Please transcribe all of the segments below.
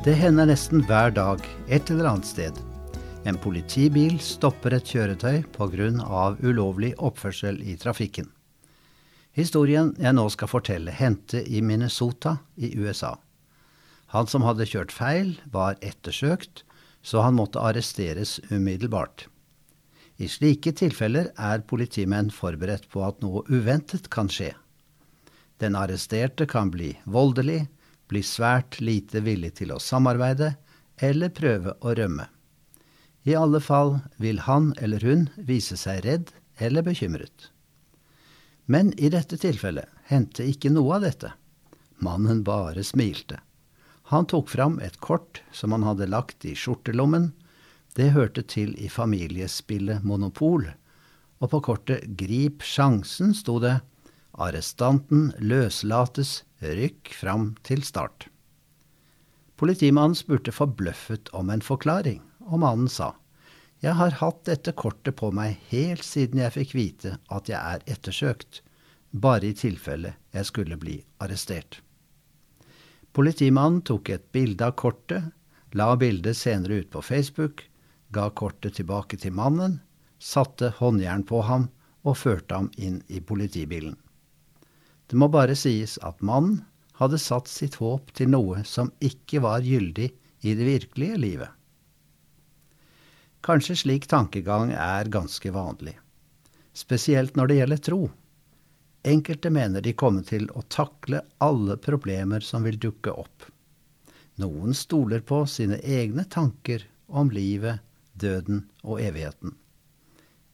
Det hender nesten hver dag et eller annet sted. En politibil stopper et kjøretøy pga. ulovlig oppførsel i trafikken. Historien jeg nå skal fortelle, hendte i Minnesota i USA. Han som hadde kjørt feil, var ettersøkt, så han måtte arresteres umiddelbart. I slike tilfeller er politimenn forberedt på at noe uventet kan skje. Den arresterte kan bli voldelig, blir svært lite villig til å samarbeide eller prøve å rømme. I alle fall vil han eller hun vise seg redd eller bekymret. Men i dette tilfellet hendte ikke noe av dette. Mannen bare smilte. Han tok fram et kort som han hadde lagt i skjortelommen. Det hørte til i familiespillet Monopol, og på kortet Grip sjansen sto det Arrestanten løslates Rykk fram til start. Politimannen spurte forbløffet om en forklaring, og mannen sa, Jeg har hatt dette kortet på meg helt siden jeg fikk vite at jeg er ettersøkt, bare i tilfelle jeg skulle bli arrestert. Politimannen tok et bilde av kortet, la bildet senere ut på Facebook, ga kortet tilbake til mannen, satte håndjern på ham og førte ham inn i politibilen. Det må bare sies at mannen hadde satt sitt håp til noe som ikke var gyldig i det virkelige livet. Kanskje slik tankegang er ganske vanlig, spesielt når det gjelder tro. Enkelte mener de kommer til å takle alle problemer som vil dukke opp. Noen stoler på sine egne tanker om livet, døden og evigheten.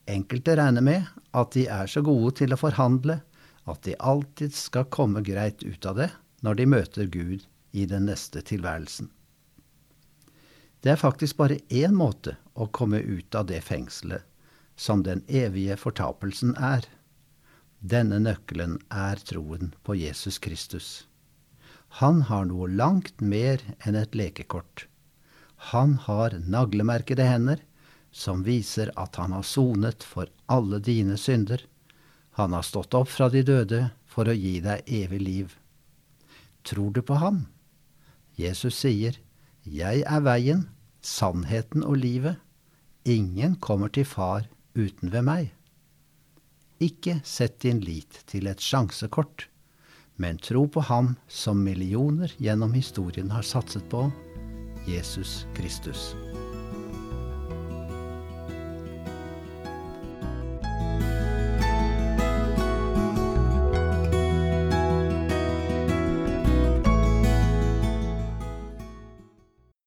Enkelte regner med at de er så gode til å forhandle at de alltid skal komme greit ut av det når de møter Gud i den neste tilværelsen. Det er faktisk bare én måte å komme ut av det fengselet som den evige fortapelsen er. Denne nøkkelen er troen på Jesus Kristus. Han har noe langt mer enn et lekekort. Han har naglemerkede hender som viser at han har sonet for alle dine synder han har stått opp fra de døde for å gi deg evig liv. Tror du på ham? Jesus sier, Jeg er veien, sannheten og livet. Ingen kommer til Far uten ved meg. Ikke sett din lit til et sjansekort, men tro på ham som millioner gjennom historien har satset på, Jesus Kristus.